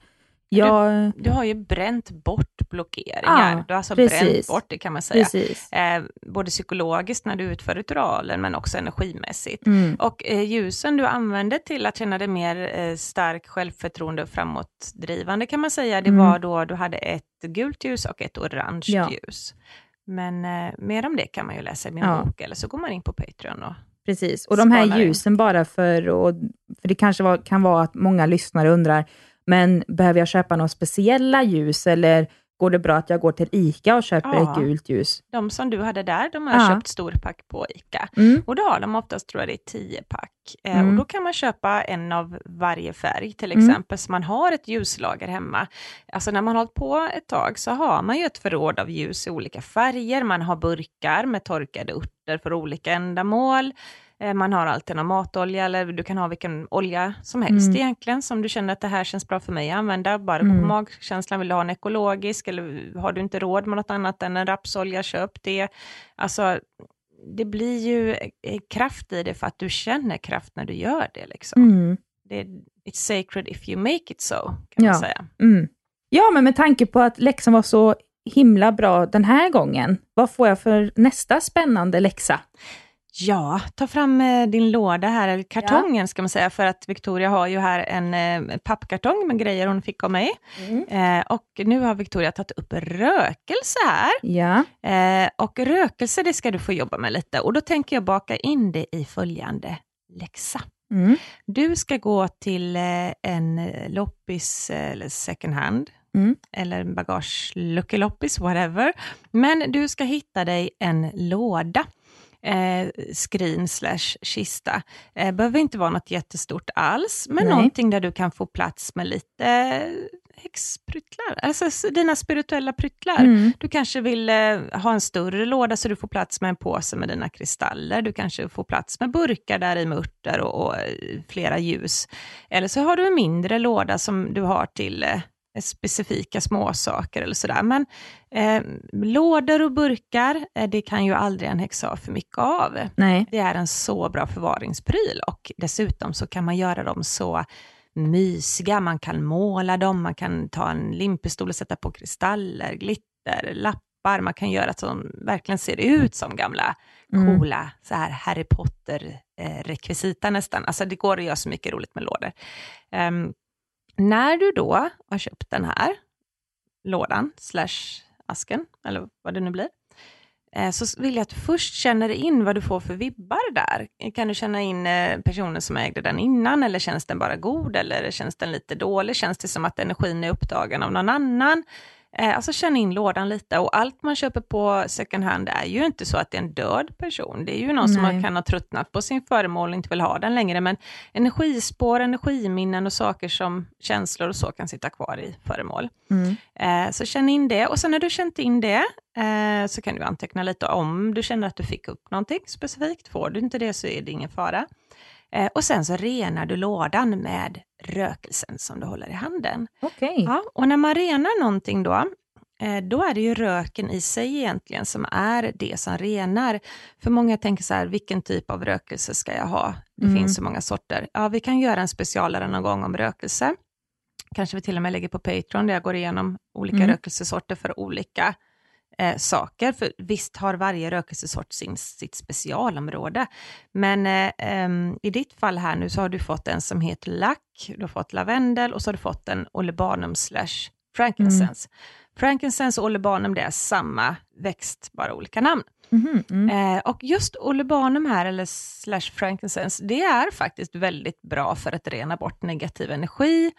Jag... Du, du, har ju bränt bort blockeringar. Ja, du har alltså precis. bränt bort det kan man säga. Eh, både psykologiskt när du utför ritualen men också energimässigt. Mm. Och eh, ljusen du använde till att känna dig mer eh, stark, självförtroende och framåtdrivande kan man säga, det mm. var då du hade ett gult ljus och ett orange ja. ljus. Men eh, mer om det kan man ju läsa i min ja. bok eller så går man in på Patreon och Precis, och de här ljusen bara för, och, för det kanske var, kan vara att många lyssnare undrar, men behöver jag köpa några speciella ljus eller går det bra att jag går till ICA och köper ja, ett gult ljus? De som du hade där, de har ja. köpt storpack på ICA. Mm. Och då har de oftast, tror jag det är 10 pack. Eh, mm. och då kan man köpa en av varje färg, till mm. exempel, mm. så man har ett ljuslager hemma. Alltså när man har hållit på ett tag så har man ju ett förråd av ljus i olika färger, man har burkar med torkade örter för olika ändamål. Eh, man har alltid någon matolja eller du kan ha vilken olja som helst mm. egentligen, som du känner att det här känns bra för mig att använda. Bara mm. på magkänslan, vill du ha en ekologisk eller har du inte råd med något annat än en rapsolja, köp det. Alltså, det blir ju eh, kraft i det för att du känner kraft när du gör det. Liksom. Mm. det it's sacred if you make it so, kan ja. man säga. Mm. Ja, men med tanke på att läxan var så himla bra den här gången, vad får jag för nästa spännande läxa? Ja, ta fram eh, din låda här, eller kartongen ja. ska man säga, för att Victoria har ju här en eh, pappkartong med grejer hon fick av mig. Mm. Eh, och nu har Victoria tagit upp rökelse här. Ja. Eh, och rökelse, det ska du få jobba med lite. Och då tänker jag baka in det i följande läxa. Mm. Du ska gå till eh, en loppis eller second hand, Mm. eller bagageluckeloppis, whatever. Men du ska hitta dig en låda eh, skrin slash kista. Eh, behöver inte vara något jättestort alls, men Nej. någonting där du kan få plats med lite häxpryttlar, alltså dina spirituella pryttlar. Mm. Du kanske vill eh, ha en större låda så du får plats med en påse med dina kristaller. Du kanske får plats med burkar där i med örter och, och, eh, flera ljus. Eller så har du en mindre låda som du har till eh, specifika småsaker eller sådär. Men eh, lådor och burkar, eh, det kan ju aldrig en häxa ha för mycket av. Nej. Det är en så bra förvaringspryl och dessutom så kan man göra dem så mysiga, man kan måla dem, man kan ta en limpistol och sätta på kristaller, glitter, lappar, man kan göra så de verkligen ser ut som gamla mm. coola så här Harry Potter-rekvisita eh, nästan. Alltså det går att göra så mycket roligt med lådor. Um, när du då har köpt den här lådan, slash asken, eller vad det nu blir, eh, så vill jag att du först känner in vad du får för vibbar där. Kan du känna in eh, personen som ägde den innan, eller känns den bara god, eller känns den lite dålig? Känns det som att energin är upptagen av någon annan? Eh, alltså känn in lådan lite och allt man köper på second hand är ju inte så att det är en död person. Det är ju någon Nej. som kan ha tröttnat på sin föremål och inte vill ha den längre. Men energispår, energiminnen och saker som känslor och så kan sitta kvar i föremål. Mm. Eh, så känn in det och sen när du känt in det eh, så kan du anteckna lite om du känner att du fick upp någonting specifikt. Får du inte det så är det ingen fara. Eh, och sen så renar du lådan med rökelsen som du håller i handen. Okay. Ja, och när man renar någonting då, eh, då är det ju röken i sig egentligen som är det som renar. För många tänker så här, vilken typ av rökelse ska jag ha? Det Mm. finns så många sorter. Ja, vi kan göra en specialare någon gång om rökelse. Kanske vi till och med lägger på Patreon, där jag går igenom olika Mm. rökelsesorter för olika eh, saker. För visst har varje rökelsesort sin, sitt specialområde. Men eh, ehm, i ditt fall här nu så har du fått en som heter lack, du har fått lavendel och så har du fått en olebanum slash frankincense. Frankincense och olebanum det är samma växt, bara olika namn. Mhm, mm. Eh, och just olebanum här, eller slash frankincense, det är faktiskt väldigt bra för att rena bort negativ energi.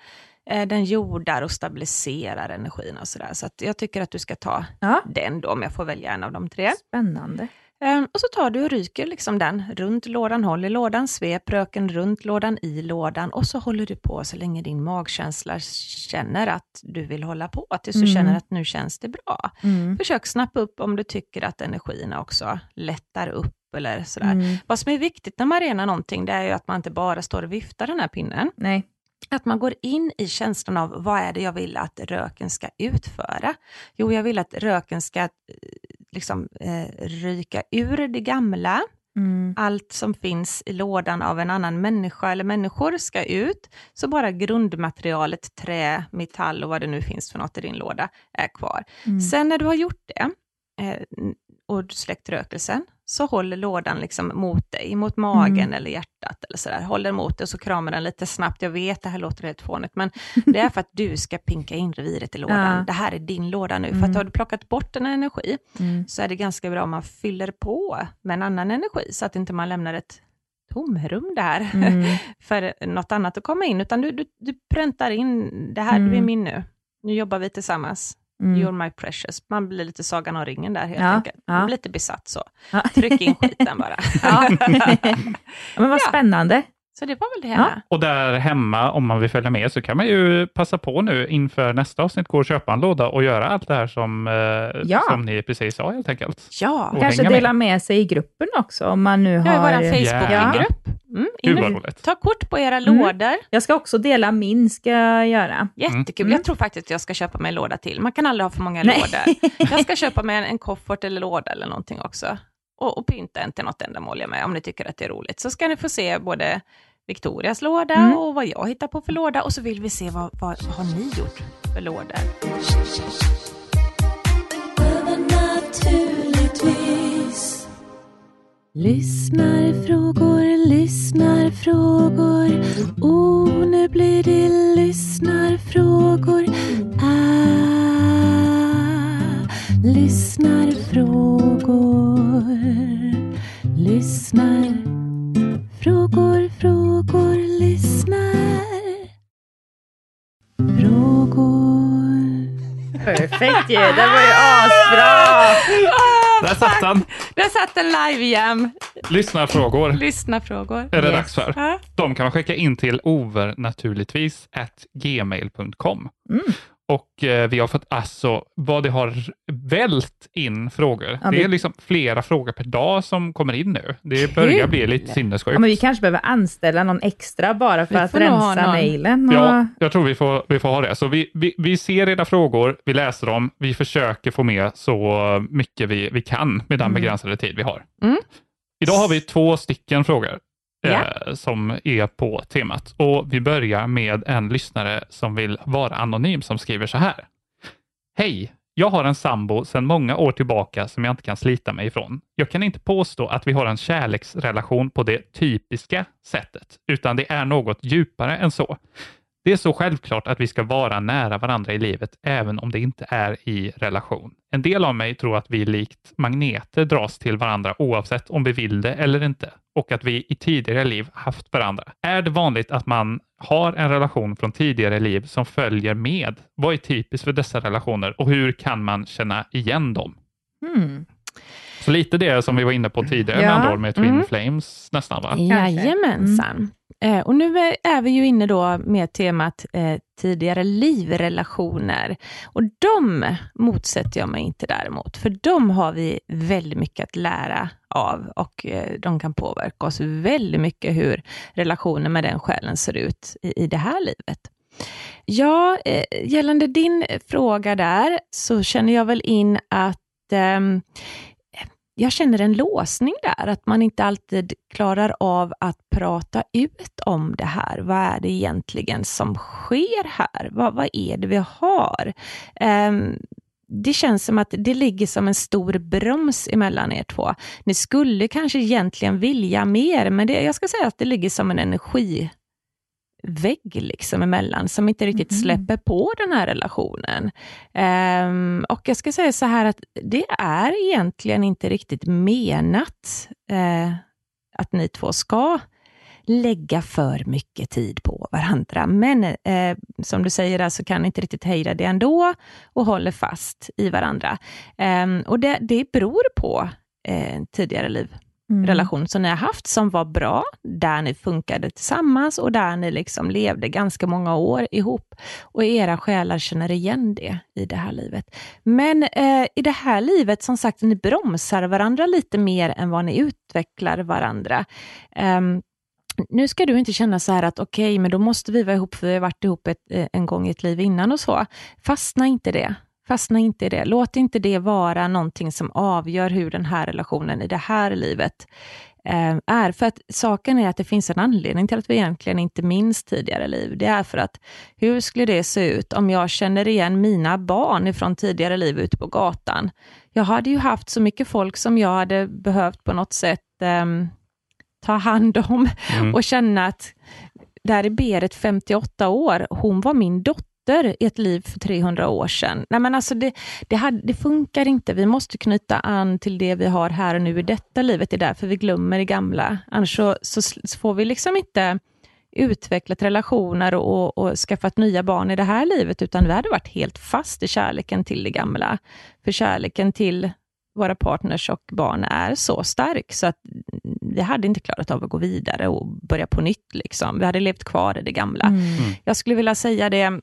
Eh, den jordar och stabiliserar energin och sådär. Så att jag tycker att du ska ta Ja, den då, om jag får välja en av de tre. spännande. Eh, och så tar du och ryker liksom den runt lådan, håll i lådan, svep röken runt lådan, i lådan och så håller du på så länge din magkänsla känner att du vill hålla på, tills du Mm. känner att nu känns det bra. Mm. Försök snappa upp om du tycker att energierna också lättar upp eller sådär. Mm. Vad som är viktigt när man renar någonting, det är ju att man inte bara står och viftar den här pinnen. Nej. Att man går in i känslan av vad är det jag vill att röken ska utföra? Jo, jag vill att röken ska eh, liksom, eh, ryka ur det gamla. Mm. Allt som finns i lådan av en annan människa eller människor ska ut. Så bara grundmaterialet, trä, metall och vad det nu finns för något i din låda är kvar. Mm. Sen när du har gjort det eh, och släckt rökelsen, så håller lådan liksom mot dig, mot magen Mm. eller hjärtat eller sådär. Håller mot dig och så kramar den lite snabbt. Jag vet, det här låter helt fånigt, men det är för att du ska pinka in reviret i lådan. Ja. Det här är din låda nu. För Mm. att har du plockat bort en energi, Mm. så är det ganska bra om man fyller på med en annan energi, så att inte man lämnar ett tomrum där Mm. för något annat att komma in, utan du, du, du präntar in, det här, du är Mm. min nu. Nu jobbar vi tillsammans. Mm. You're my precious. Man blir lite Sagan om ringen där helt Ja, enkelt. ja. Man blir lite besatt så. Ja. Tryck in skiten bara. Ja. men vad spännande. Så det var väl det Ja. här. Och där hemma, om man vill följa med, så kan man ju passa på nu inför nästa avsnitt, gå och köpa en låda och göra allt det här som, eh, Ja. som ni precis sa helt enkelt. Ja, Och Kanske hänga med. dela med sig i gruppen också om man nu har... har vår Facebookgrupp. Mm, Gud in vad och roligt. ta kort på era Mm. lådor. Jag ska också dela min, ska jag göra. Jättekul. Mm. Jag tror faktiskt att jag ska köpa mig en låda till. Man kan aldrig ha för många Nej. lådor. Jag ska köpa mig en, en koffert eller låda eller någonting också. Och, och pynta en till något ändamål jag med, om ni tycker att det är roligt. Så ska ni få se både Victorias låda Mm. och vad jag hittar på för låda. Och så vill vi se vad, vad, vad har ni gjort för lådor. Lyssnarfrågor, lyssnarfrågor. Oh, nu blir det lyssnarfrågor. Ah, lyssnarfrågor. Lyssnar. Frågor, frågor, lyssnar. Frågor. Perfekt ju, det var ju asbra! Där satt den! Där satt en live-jam. Lyssnarfrågor. Lyssnarfrågor. Är det Yes. dags för? Ja. De kan man skicka in till overnaturligtvis at gmail.com. Mm. Och eh, vi har fått alltså, vad det har vält in frågor. Ja, det vi- är liksom flera frågor per dag som kommer in nu. Det börjar bli lite sinnessjukt. Ja, men vi kanske behöver anställa någon extra bara för Vi att rensa mejlen. Och... Ja, jag tror vi får, vi får ha det. Så vi, vi, vi ser era frågor, vi läser dem, vi försöker få med så mycket vi, vi kan med den Mm. begränsade tid vi har. Mm. Idag har vi två stycken frågor Yeah. eh, som är på temat. Och Vi börjar med en lyssnare som vill vara anonym som skriver så här. Hej! Jag har en sambo sedan många år tillbaka som jag inte kan slita mig ifrån. Jag kan inte påstå att vi har en kärleksrelation på det typiska sättet, utan det är något djupare än så. Det är så självklart att vi ska vara nära varandra i livet, även om det inte är i relation. En del av mig tror att vi likt magneter dras till varandra oavsett om vi vill det eller inte och att vi i tidigare liv haft varandra. Är det vanligt att man har en relation från tidigare liv som följer med? Vad är typiskt för dessa relationer och hur kan man känna igen dem? Hmm. Så lite det som vi var inne på tidigare Ja. med andra ord med Twin Mm. Flames nästan va? Jajamensan. Eh, och nu är, är vi ju inne då med temat eh, tidigare livrelationer. Och de motsätter jag mig inte däremot, för de har vi väldigt mycket att lära av och eh, de kan påverka oss väldigt mycket hur relationen med den själen ser ut i, i det här livet. Ja, eh, gällande din fråga där, så känner jag väl in att eh, jag känner en låsning där, att man inte alltid klarar av att prata ut om det här. Vad är det egentligen som sker här? Vad, vad är det vi har? Um, det känns som att det ligger som en stor broms emellan er två. Ni skulle kanske egentligen vilja mer, men det, jag ska säga att det ligger som en energi vägg liksom emellan som inte riktigt mm. släpper på den här relationen. Um, och jag ska säga så här att det är egentligen inte riktigt menat uh, att ni två ska lägga för mycket tid på varandra. Men eh, som du säger, alltså kan inte riktigt hejda det ändå och håller fast i varandra. Eh, och det, det beror på eh, tidigare liv mm. relation som ni har haft som var bra, där ni funkade tillsammans och där ni liksom levde ganska många år ihop. Och era själar känner igen det i det här livet. Men eh, i det här livet, som sagt, ni bromsar varandra lite mer än vad ni utvecklar varandra. Um, nu ska du inte känna så här att okej, okay, men då måste vi vara ihop för vi har varit ihop ett, eh, en gång i ett liv innan och så. Fastna inte det. Fastna inte i det. Låt inte det vara någonting som avgör hur den här relationen i det här livet eh, är. För att saken är att det finns en anledning till att vi egentligen inte minns tidigare liv. Det är för att hur skulle det se ut om jag känner igen mina barn ifrån tidigare liv ute på gatan? Jag hade ju haft så mycket folk som jag hade behövt på något sätt eh, ta hand om mm. och känna att där är Berit 58 år, hon var min dotter i ett liv för 300 år sedan. Nej, men alltså det, det, hade, det, funkar inte. Vi måste knyta an till det vi har här och nu i detta livet. Det är därför vi glömmer det gamla. Annars så, så, så får vi liksom inte utvecklat relationer och, och skaffat nya barn i det här livet, utan vi hade varit helt fast i kärleken till det gamla. För kärleken till våra partners och barn är så stark, så att vi hade inte klarat av att gå vidare och börja på nytt. Liksom. Vi hade levt kvar i det gamla. Mm. Jag skulle vilja säga det,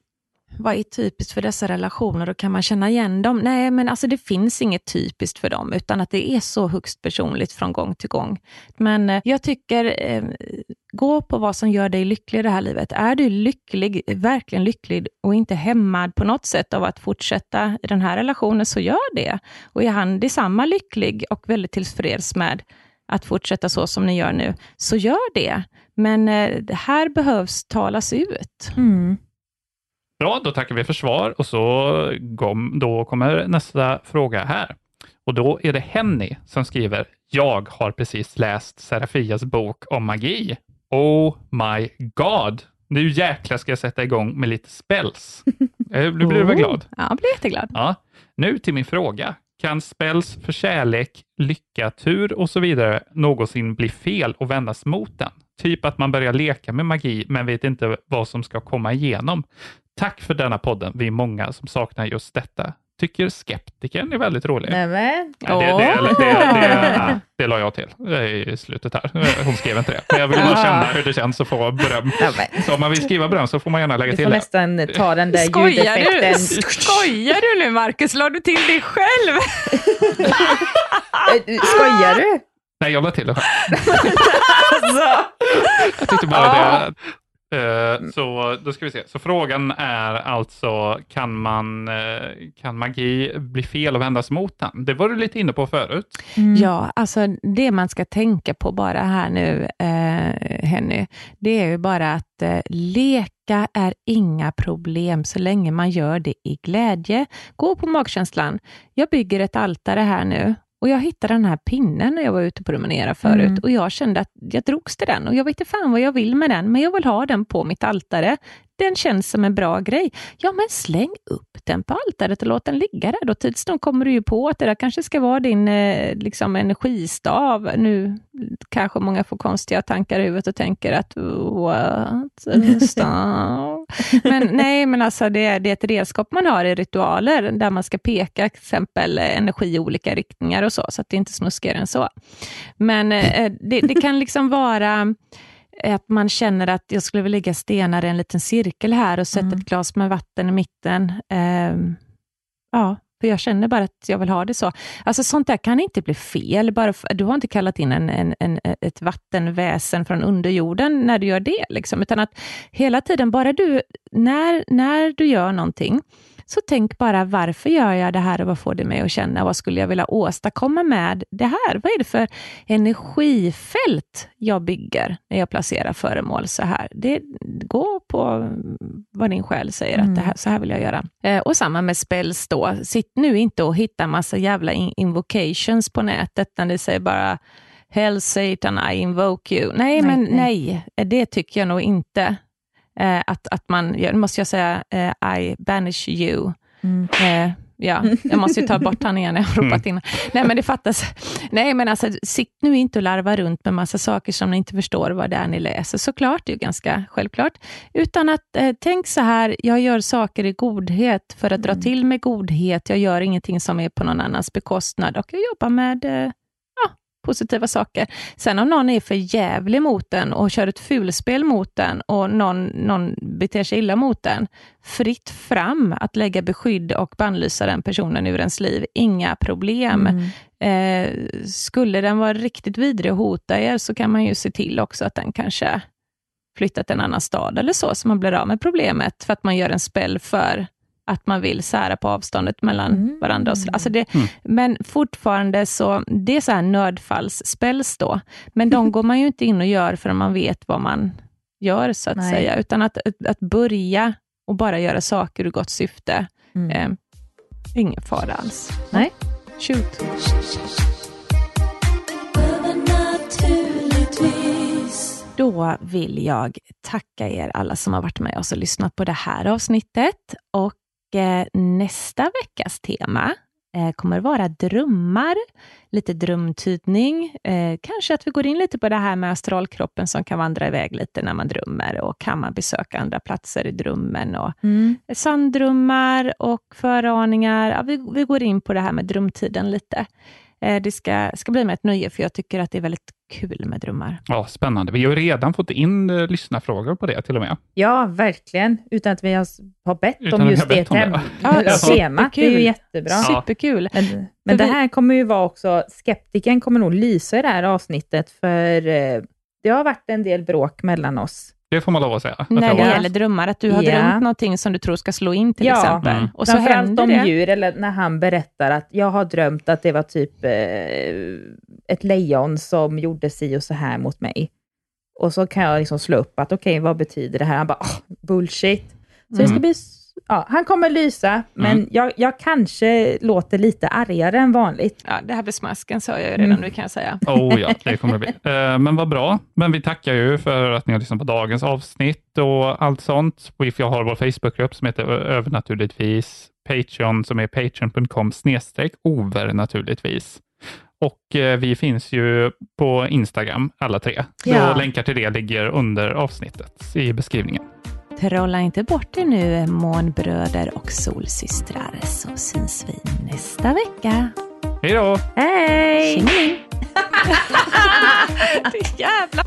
vad är typiskt för dessa relationer och kan man känna igen dem? Nej, men alltså det finns inget typiskt för dem, utan att det är så högst personligt från gång till gång. Men eh, jag tycker, eh, gå på vad som gör dig lycklig i det här livet. Är du lycklig, verkligen lycklig och inte hämmad på något sätt av att fortsätta i den här relationen, så gör det. Och är han detsamma lycklig och väldigt tillfreds med att fortsätta så som ni gör nu, så gör det. Men eh, det här behövs talas ut. Mm. Bra, då tackar vi för svar och så kom, då kommer nästa fråga här. Och då är det Henny som skriver, jag har precis läst Serafias bok om magi. Oh my god! Nu jäklar ska jag sätta igång med lite spells. Eh, nu blir du väl glad? Ja, jag blir jätteglad. Ja. Nu till min fråga. Kan spells för kärlek, lycka, tur och så vidare någonsin bli fel och vändas mot den? Typ att man börjar leka med magi men vet inte vad som ska komma igenom. Tack för denna podden. Vi är många som saknar just detta. Tycker skeptiken är väldigt rolig. Nämen. Ja, det, det, det, det, det la jag till i slutet här. Hon skrev inte det. Men jag vill bara känna hur det känns att få beröm. Så om man vill skriva beröm så får man gärna lägga till det. Du får nästan ta den där Skojar ljudeffekten. Du? Skojar du nu Marcus? La du till dig själv? Skojar du? Nej, jag la till det själv. alltså. Jag tyckte bara det. Eh, mm. Så då ska vi se. Så frågan är alltså, kan, man, uh, kan magi bli fel och vändas mot den? Det var du lite inne på förut. Mm. Ja, alltså det man ska tänka på bara här nu, uh, Henny, det är ju bara att leka är inga problem så länge man gör det i glädje. Gå på magkänslan. Jag bygger ett altare här nu och jag hittade den här pinnen när jag var ute på promenera förut mm. och jag kände att jag drogs till den och jag vet inte fan vad jag vill med den, men jag vill ha den på mitt altare den känns som en bra grej. Ja, men släng upp den på altaret och låt den ligga där. Då tids nog kommer du ju på att det där kanske ska vara din eh, liksom, energistav. Nu kanske många får konstiga tankar i huvudet och tänker att what? Stav? Men nej, men alltså det är, det är ett redskap man har i ritualer där man ska peka exempel energi i olika riktningar och så, så att det är inte snuskigare än så. Men eh, det, det kan liksom vara att man känner att jag skulle vilja lägga stenar i en liten cirkel här och sätta mm. ett glas med vatten i mitten. Eh, ja, för jag känner bara att jag vill ha det så. Alltså sånt där kan inte bli fel, bara för, du har inte kallat in en, en, en, ett vattenväsen från underjorden när du gör det, liksom, utan att hela tiden, bara du, när, när du gör någonting, så tänk bara, varför gör jag det här och vad får det mig att känna? Vad skulle jag vilja åstadkomma med det här? Vad är det för energifält jag bygger när jag placerar föremål så här? Det går på vad din själ säger, mm. att det här, så här vill jag göra. Eh, och samma med spells då. Sitt nu inte och hitta massa jävla invocations på nätet, när det säger bara Hell Satan, I invoke you. Nej, nej men nej. nej, det tycker jag nog inte eh, att, att man, nu måste jag säga, eh, I banish you. Mm. Eh, ja, jag måste ju ta bort han igen, jag har ropat in. Nej, men det fattas. Nej, men alltså, sitt nu inte och larva runt med massa saker som ni inte förstår vad det är ni läser. Såklart, det är ju ganska självklart. Utan att eh, tänk så här, jag gör saker i godhet för att dra mm. till med godhet. Jag gör ingenting som är på någon annans bekostnad och jag jobbar med eh, positiva saker. Sen om någon är för jävlig mot den och kör ett fulspel mot den och någon, någon beter sig illa mot den, fritt fram att lägga beskydd och bannlysa den personen ur ens liv. Inga problem. Mm. Eh, skulle den vara riktigt vidrig och hota er, så kan man ju se till också att den kanske flyttar till en annan stad eller så, så man blir av med problemet, för att man gör en spell för att man vill sära på avståndet mellan mm. varandra. Och så, alltså det, mm. Men fortfarande så, det är så här nödfallsspells då, men de går man ju inte in och gör förrän man vet vad man gör, så att Nej. säga. Utan att, att börja och bara göra saker i gott syfte, mm. eh, ingen fara alls. Nej. Shoot. Då vill jag tacka er alla som har varit med oss och lyssnat på det här avsnittet. Och nästa veckas tema eh, kommer vara drömmar, lite drömtydning. Eh, kanske att vi går in lite på det här med astralkroppen som kan vandra iväg lite när man drömmer och kan man besöka andra platser i drömmen och mm. sanddrömmar och föraningar. Ja, vi, vi går in på det här med drömtiden lite. Eh, det ska, ska bli mig ett nöje, för jag tycker att det är väldigt kul med drömmar. Ja, spännande. Vi har redan fått in uh, lyssnarfrågor på det till och med. Ja, verkligen. Utan att vi har bett utan om just det tem ja, temat. Det är ju jättebra. Ja. Superkul. Men, men det här kommer ju vara också, skeptiken kommer nog lysa i det här avsnittet, för uh, det har varit en del bråk mellan oss. Det får man lov att säga. När det gäller drömmar, att du har ja. drömt någonting som du tror ska slå in till ja. exempel. Mm. Och så händer om det. djur, eller när han berättar att jag har drömt att det var typ eh, ett lejon som gjorde si och så här mot mig. Och så kan jag liksom slå upp att okej, okay, vad betyder det här? Han bara, oh, bullshit. Så mm. det ska bli Ja, han kommer lysa, men mm. jag, jag, kanske låter lite argare än vanligt. Ja, det här blir smasken sa jag ju redan mm. nu kan jag säga. Oh ja, det kommer det bli. Uh, men vad bra. Men vi tackar ju för att ni har lyssnat på dagens avsnitt och allt sånt. Vi har vår Facebookgrupp som heter Övernaturligtvis, Patreon som är patreon.com snedstreck over naturligtvis. Och eh, vi finns ju på Instagram alla tre. Ja. länkar till det ligger under avsnittet i beskrivningen. Trolla inte bort er nu, månbröder och solsystrar, så syns vi nästa vecka. Hej då! Hej! Tjingeling! Jävlar!